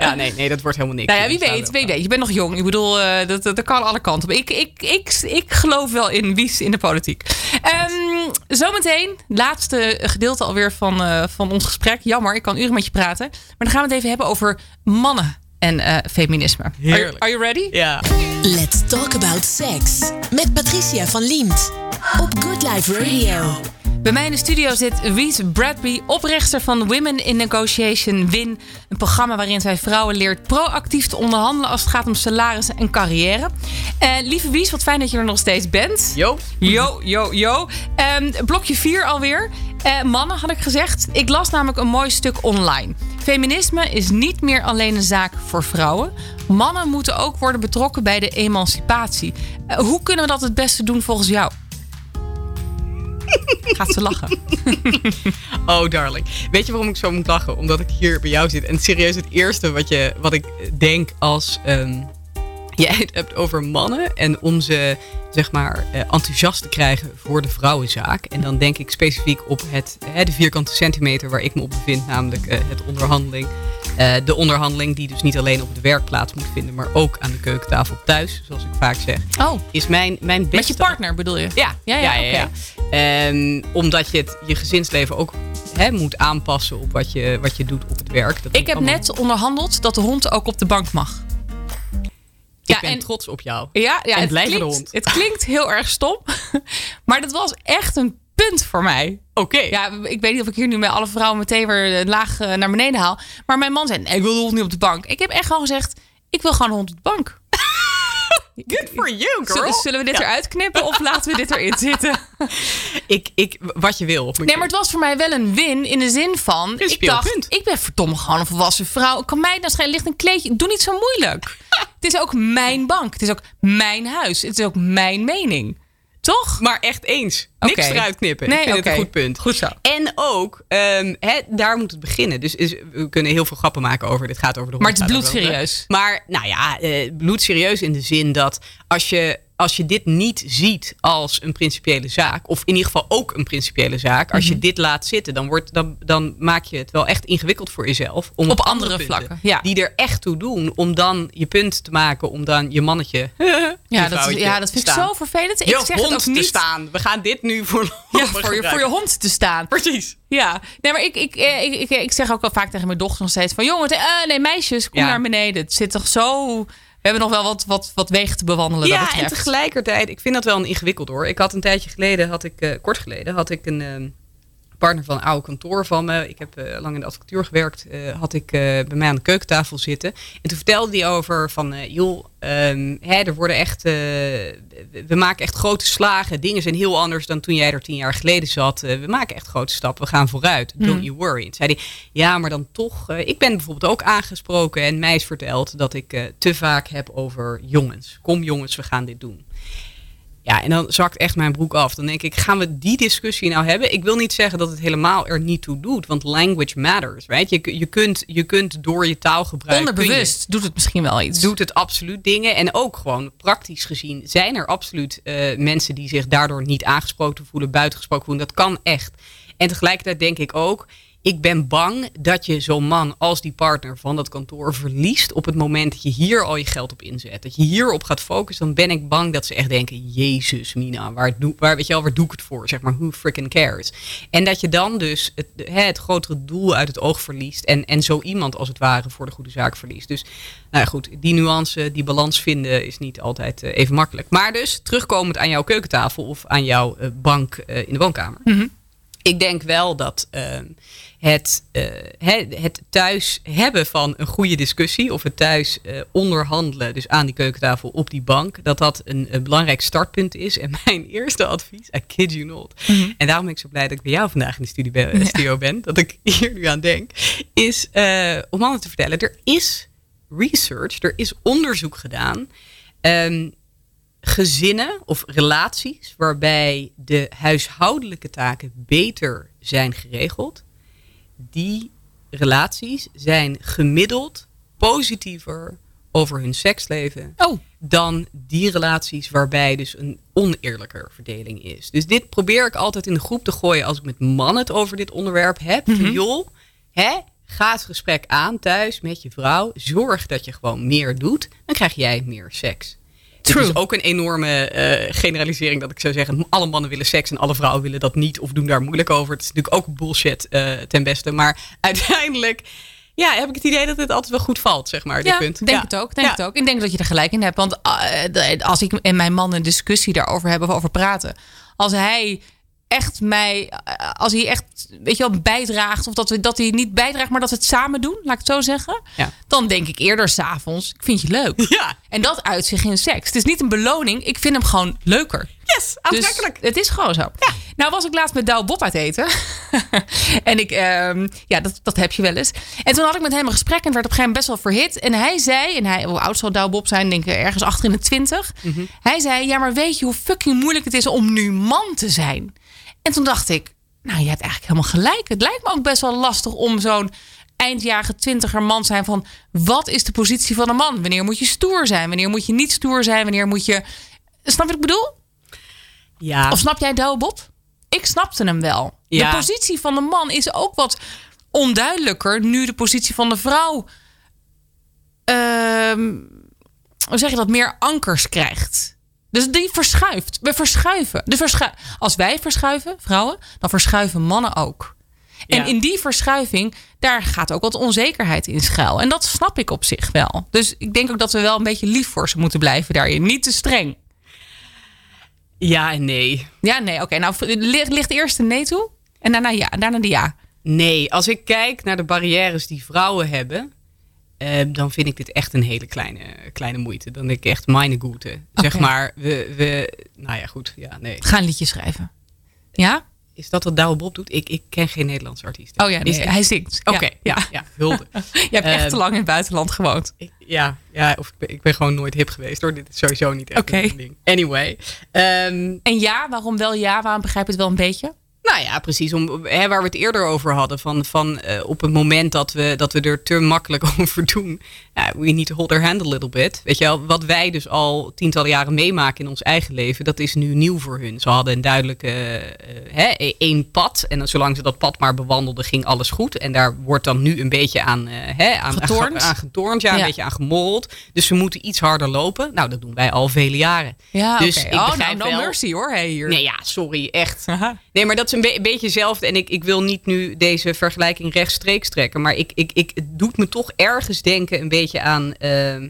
Ja. nee, nee, dat wordt helemaal niks. Nou ja, wie weet, wie weet. Je bent nog jong. Ik bedoel, eh, dat, dat, dat kan alle kanten op. Ik, ik, ik, ik geloof wel in wies in de politiek. Ehm, zometeen, laatste gedeelte alweer van, eh, van ons gesprek. Jammer, ik kan uren met je praten. Maar dan gaan we het even hebben over mannen en eh, feminisme. Are, you- Heerlijk. are you ready? Ja. Let's talk about sex. Met Patricia van Liemt. Op Good Life Radio. Bij mij in de studio zit Wies Bradby, oprichter van Women in Negotiation WIN. Een programma waarin zij vrouwen leert proactief te onderhandelen als het gaat om salarissen en carrière. Eh, lieve Wies, wat fijn dat je er nog steeds bent. Jo. Yo, yo, yo. Ehm, blokje 4 alweer. Eh, mannen had ik gezegd. Ik las namelijk een mooi stuk online. Feminisme is niet meer alleen een zaak voor vrouwen. Mannen moeten ook worden betrokken bij de emancipatie. Eh, hoe kunnen we dat het beste doen volgens jou? Gaat ze lachen? Oh, darling. Weet je waarom ik zo moet lachen? Omdat ik hier bij jou zit. En serieus, het eerste wat, je, wat ik denk als ehm, jij het hebt over mannen en om ze zeg maar eh, enthousiast te krijgen voor de vrouwenzaak. En dan denk ik specifiek op het, de vierkante centimeter waar ik me op bevind, namelijk eh, het onderhandeling. Eh, de onderhandeling die dus niet alleen op de werkplaats moet vinden, maar ook aan de keukentafel thuis, zoals ik vaak zeg, Oh, is mijn, mijn beste... met je partner bedoel je? Ja, Ja, ja, ja, ja. ja, Ehm, omdat je het, je gezinsleven ook hè, moet aanpassen op wat je, wat je doet op het werk. Dat Ik heb allemaal- net onderhandeld dat de hond ook op de bank mag. Ik Ja, ben en- trots op jou. Ja, ja En het, klinkt, hond. het klinkt heel erg stom. Maar dat was echt een punt voor mij. Oké. Ja, ik weet niet of ik hier nu met alle vrouwen meteen weer laag eh, naar beneden haal. Maar mijn man zei, nee, ik wil de hond niet op de bank. Ik heb echt gewoon gezegd, ik wil gewoon een hond op de bank. Good for you, girl. Zullen, we dit Ja. eruit knippen of laten we dit erin zitten? Ik, ik, wat je wil. Nee, maar het was voor mij wel een win in de zin van... Ik dacht, ik ben verdomme gewoon een volwassen vrouw. Kan mij dan schijnen, ligt een kleedje. Doe niet zo moeilijk. het is ook mijn bank. Het is ook mijn huis. Het is ook mijn mening. Toch? Maar echt eens. Niks eruit knippen. Nee, ik vind het een goed punt. Goed zo. En ook, hè, daar moet het beginnen. Dus is, we kunnen heel veel grappen maken over. Dit gaat over de Maar het is bloedserieus. Maar nou ja, eh, bloedserieus in de zin dat als je, als je dit niet ziet als een principiële zaak, of in ieder geval ook een principiële zaak, als je Mhm. dit laat zitten, dan, wordt, dan, dan maak je het wel echt ingewikkeld voor jezelf. Om Op andere punten vlakken, ja. Die er echt toe doen om dan je punt te maken, om dan je mannetje. je Ja, dat, is- ja, dat vind ik staan. zo vervelend. Ik Je zeg het hond ook te niet staan. We gaan dit nu voor Ja, voor, je, voor je hond te staan. Precies. Ja, nee, maar ik, ik, eh, ik, ik, ik zeg ook wel vaak tegen mijn dochter nog steeds van... jongen, eh, nee, meisjes, kom Ja. naar beneden. Het zit toch zo... We hebben nog wel wat, wat, wat wegen te bewandelen dat Ja, en tegelijkertijd, ik vind dat wel een ingewikkeld hoor. Ik had een tijdje geleden, had ik, eh, kort geleden, had ik een ehm, partner van een oude kantoor van me. Ik heb eh, lang in de advocatuur gewerkt. eh, had ik eh, bij mij aan de keukentafel zitten. En toen vertelde hij over van, joh, ehm, hè, er worden echt, we maken echt grote slagen. Dingen zijn heel anders dan toen jij er tien jaar geleden zat. We maken echt grote stappen. We gaan vooruit. Don't Hmm. you worry. En toen zei hij, ja, maar dan toch. ik ben bijvoorbeeld ook aangesproken en mij is verteld dat ik te vaak heb over jongens. Kom jongens, we gaan dit doen. Ja, en dan zakt echt mijn broek af. Dan denk ik, gaan we die discussie nou hebben? Ik wil niet zeggen dat het helemaal er niet toe doet, want language matters, right? Je, je, kunt, je kunt door je taalgebruik... je- Onderbewust doet het misschien wel iets. doet het absoluut dingen. En ook gewoon praktisch gezien zijn er absoluut eh, mensen die zich daardoor niet aangesproken voelen, buitengesproken voelen. Dat kan echt. En tegelijkertijd denk ik ook, ik ben bang dat je zo'n man als die partner van dat kantoor verliest op het moment dat je hier al je geld op inzet. Dat je hierop gaat focussen, dan ben ik bang dat ze echt denken, Jezus Mina, waar, doe, waar, weet je wel, waar doe ik het voor? Zeg maar, who freaking cares? En dat je dan dus het, het grotere doel uit het oog verliest en, en zo iemand als het ware voor de goede zaak verliest. Dus nou ja, goed, die nuance, die balans vinden is niet altijd eh, even makkelijk. Maar dus, terugkomend aan jouw keukentafel of aan jouw uh, bank uh, in de woonkamer. Mm -hmm. Ik denk wel dat ehm, het, het thuis hebben van een goede discussie of het thuis onderhandelen, dus aan die keukentafel op die bank, dat dat een, een belangrijk startpunt is. En mijn eerste advies, I kid you not, mm -hmm. en daarom ben ik zo blij dat ik bij jou vandaag in de studio ben, ja. studio ben dat ik hier nu aan denk, is om mannen te vertellen, er is research, er is onderzoek gedaan. Um, gezinnen of relaties waarbij de huishoudelijke taken beter zijn geregeld, die relaties zijn gemiddeld positiever over hun seksleven oh. dan die relaties waarbij dus een oneerlijker verdeling is. Dus dit probeer ik altijd in de groep te gooien als ik met mannen het over dit onderwerp heb. Mm -hmm. Joh, hè, ga het gesprek aan thuis met je vrouw. Zorg dat je gewoon meer doet. Dan krijg jij meer seks. Het is ook een enorme uh, generalisering dat ik zou zeggen: alle mannen willen seks en alle vrouwen willen dat niet of doen daar moeilijk over. Het is natuurlijk ook bullshit uh, ten beste. Maar uiteindelijk ja, heb ik het idee dat het altijd wel goed valt, zeg maar. Ja, punt. denk ja. het ook. Denk ja. het ook. Ik denk dat je er gelijk in hebt. Want uh, als ik en mijn man een discussie daarover hebben, over praten. Als hij echt mij, als hij echt, weet je wel, bijdraagt. Of dat, we, dat hij niet bijdraagt, maar dat we het samen doen, laat ik het zo zeggen. Ja. Dan denk ik eerder s'avonds, ik vind je leuk. Ja. En dat uit zich in seks. Het is niet een beloning, ik vind hem gewoon leuker. Yes, aantrekkelijk. Dus het is gewoon zo. Ja. Nou was ik laatst met Douw Bob uit eten. en ik, um, ja, dat, dat heb je wel eens. En toen had ik met hem een gesprek en werd op een gegeven moment best wel verhit. En hij zei, en hij, hoe oud zal Douw Bob zijn? Denk ik ergens achter in de twintig. Mm -hmm. Hij zei, ja, maar weet je hoe fucking moeilijk het is om nu man te zijn? En toen dacht ik, nou, je hebt eigenlijk helemaal gelijk. Het lijkt me ook best wel lastig om zo'n eindjarige twintiger man zijn van... wat is de positie van een man? Wanneer moet je stoer zijn? Wanneer moet je niet stoer zijn? Wanneer moet je... Snap je wat ik bedoel? Ja. Of snap jij Douwe Bob? Ik snapte hem wel. Ja. De positie van de man is ook wat onduidelijker... nu de positie van de vrouw... Uh, hoe zeg je dat? Meer ankers krijgt. Dus die verschuift. We verschuiven. De verschu Als wij verschuiven, vrouwen, dan verschuiven mannen ook. En in die verschuiving, daar gaat ook wat onzekerheid in schuil. En dat snap ik op zich wel. Dus ik denk ook dat we wel een beetje lief voor ze moeten blijven daarin. Niet te streng. Ja en nee. Ja, nee, oké. nou, ligt, ligt eerst de nee toe en daarna ja. En daarna de ja. Nee, als ik kijk naar de barrières die vrouwen hebben, dan vind ik dit echt een hele kleine, kleine moeite. Dan denk ik echt meine goede. Zeg maar, we, we, nou ja, goed, ja, nee. Ga een liedje schrijven. Ja? Is dat wat Douwe Bob doet? Ik, ik ken geen Nederlandse artiesten. Oh ja, Is nee, hij zingt. Oké, Ja. ja, ja, hulde. Je hebt echt Ehm, te lang in het buitenland gewoond. Ik- ja, ja, of ik ben, ik ben gewoon nooit hip geweest hoor. Dit is sowieso niet echt een ding. Anyway. ehm, En ja, waarom wel ja? Waarom begrijp je het wel een beetje? Nou ja, precies. Om, hè, waar we het eerder over hadden. Van, van eh, op het moment dat we, dat we er te makkelijk over doen. Ja, we need to hold our hand a little bit. Weet je wel, wat wij dus al tientallen jaren meemaken in ons eigen leven. Dat is nu nieuw voor hun. Ze hadden een duidelijke eh, hè, e- één pad. En dan, zolang ze dat pad maar bewandelden, ging alles goed. En daar wordt dan nu een beetje aan, eh, hè, aan, Getornd. aan, aan getornd. Ja, een Ja. beetje aan gemorreld. Dus ze moeten iets harder lopen. Nou, dat doen wij al vele jaren. Ja, Dus ik oh, nou, no wel- mercy hoor, hey, hier. Nee, ja, sorry, echt. Aha. Nee, maar dat is een be- beetje hetzelfde. En ik, ik wil niet nu deze vergelijking rechtstreeks trekken. Maar ik, ik, ik, het doet me toch ergens denken een beetje aan ehm,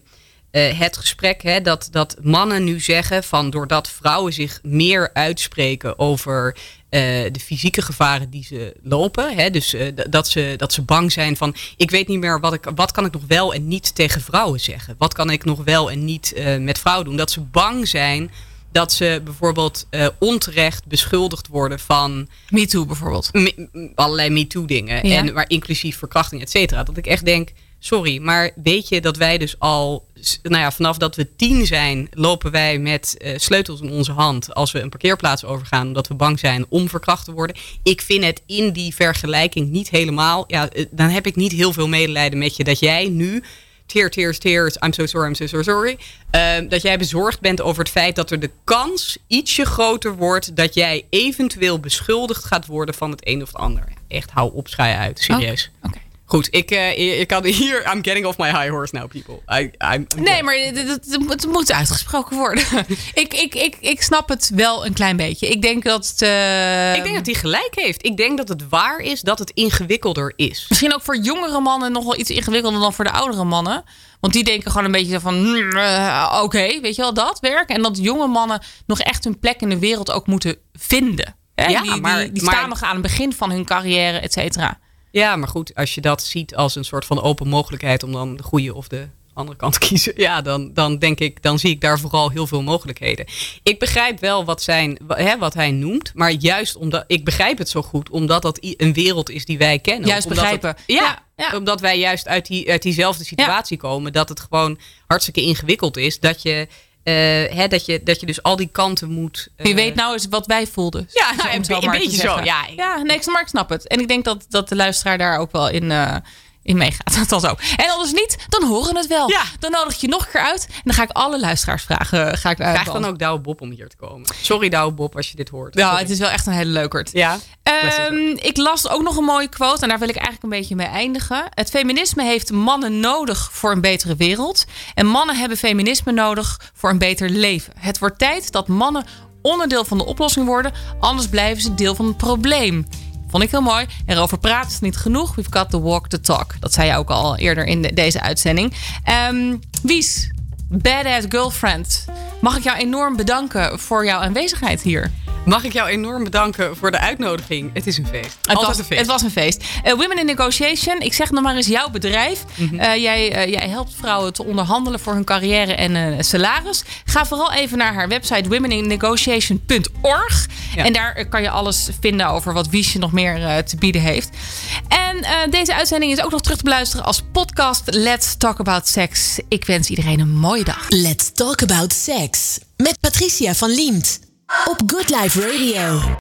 eh, het gesprek. Hè, dat, dat mannen nu zeggen van doordat vrouwen zich meer uitspreken over eh, de fysieke gevaren die ze lopen. Hè, dus eh, dat, ze, dat ze bang zijn van ik weet niet meer wat, ik, wat kan ik nog wel en niet tegen vrouwen zeggen. Wat kan ik nog wel en niet met vrouwen doen. Dat ze bang zijn dat ze bijvoorbeeld onterecht beschuldigd worden van Me too bijvoorbeeld. me- allerlei MeToo-dingen. Ja. En maar inclusief verkrachting, et cetera. Dat ik echt denk, sorry, maar weet je dat wij dus al, nou ja, vanaf dat we tien zijn, lopen wij met eh, sleutels in onze hand als we een parkeerplaats overgaan, omdat we bang zijn om verkracht te worden. Ik vind het in die vergelijking niet helemaal, ja, eh, dan heb ik niet heel veel medelijden met je dat jij nu tear, tears, tears, I'm so sorry, I'm so, so sorry. Ehm, dat jij bezorgd bent over het feit dat er de kans ietsje groter wordt dat jij eventueel beschuldigd gaat worden van het een of het ander. Echt, hou op, schij uit, serieus. Oké. Goed, ik, uh, ik kan hier, I'm getting off my high horse now, people. I, I'm, nee, maar het, het, het, moet uitgesproken worden. ik, ik, ik, ik snap het wel een klein beetje. Ik denk dat het, uh... Ik denk dat hij gelijk heeft. Ik denk dat het waar is dat het ingewikkelder is. Misschien ook voor jongere mannen nog wel iets ingewikkelder dan voor de oudere mannen. Want die denken gewoon een beetje van, uh, oké, weet je wel, dat werk. En dat jonge mannen nog echt hun plek in de wereld ook moeten vinden. Hè? Ja, die, maar, die, die staan nog aan het begin van hun carrière, et cetera. Ja, maar goed, als je dat ziet als een soort van open mogelijkheid om dan de goede of de andere kant te kiezen, ja, dan, dan denk ik, dan zie ik daar vooral heel veel mogelijkheden. Ik begrijp wel wat, zijn, hè, wat hij noemt, maar juist omdat ik begrijp het zo goed, omdat dat een wereld is die wij kennen. Juist begrijpen. ja, ja, omdat wij juist uit, die, uit diezelfde situatie komen, dat het gewoon hartstikke ingewikkeld is dat je hè, dat, je, dat je dus al die kanten moet. Je weet nou eens wat wij voelden. Ja, nou, een, beetje zo. Ja, ja nee, maar ik snap het. En ik denk dat, dat de luisteraar daar ook wel in, uh, in meegaat. Dat zo. En anders niet, dan horen het wel. Ja. Dan nodig ik je nog een keer uit. En dan ga ik alle luisteraars vragen. Ga ik Krijg dan ook Douwe Bob om hier te komen. Sorry Douwe Bob als je dit hoort. Ja, het is wel echt een hele leukert. Ja. Um, ik las ook nog een mooie quote. En daar wil ik eigenlijk een beetje mee eindigen. Het feminisme heeft mannen nodig voor een betere wereld. En mannen hebben feminisme nodig voor een beter leven. Het wordt tijd dat mannen onderdeel van de oplossing worden. Anders blijven ze deel van het probleem. Vond ik heel mooi. Erover praten is niet genoeg. We've got to walk the talk. Dat zei je ook al eerder in de, deze uitzending. Um, Wies, badass girlfriend. Mag ik jou enorm bedanken voor jouw aanwezigheid hier? Mag ik jou enorm bedanken voor de uitnodiging. Het is een feest. Het, was, een feest. Het was een feest. Uh, Women in Negotiation. Ik zeg nog maar eens jouw bedrijf. Mm -hmm. uh, jij, uh, jij, helpt vrouwen te onderhandelen voor hun carrière en salaris. Ga vooral even naar haar website womeninnegotiation.org. Ja. En daar kan je alles vinden over wat Wiesje nog meer te bieden heeft. En deze uitzending is ook nog terug te beluisteren als podcast Let's Talk About Sex. Ik wens iedereen een Let's Talk About Sex. Met Patricia van Liemt. Op Good Life Radio.